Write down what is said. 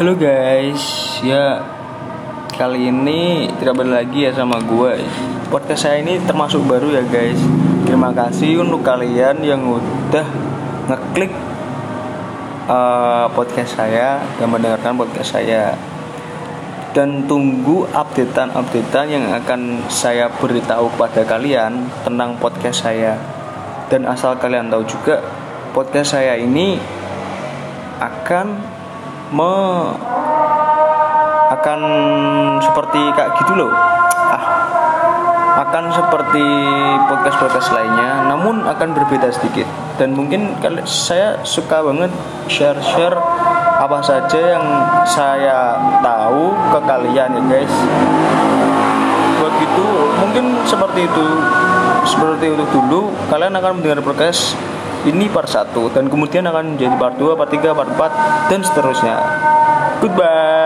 Halo guys, ya kali ini tidak balik lagi ya sama gue. Podcast saya ini termasuk baru ya guys. Terima kasih untuk kalian yang udah ngeklik uh, podcast saya dan mendengarkan podcast saya. Dan tunggu updatean-updatean yang akan saya beritahu kepada kalian tentang podcast saya. Dan asal kalian tahu juga, podcast saya ini akan me akan seperti kayak gitu loh. Ah akan seperti podcast-podcast lainnya namun akan berbeda sedikit. Dan mungkin kali saya suka banget share-share apa saja yang saya tahu ke kalian ya guys. Begitu mungkin seperti itu. Seperti itu dulu kalian akan mendengar podcast ini part 1 dan kemudian akan menjadi part 2, part 3, part 4 dan seterusnya. Goodbye.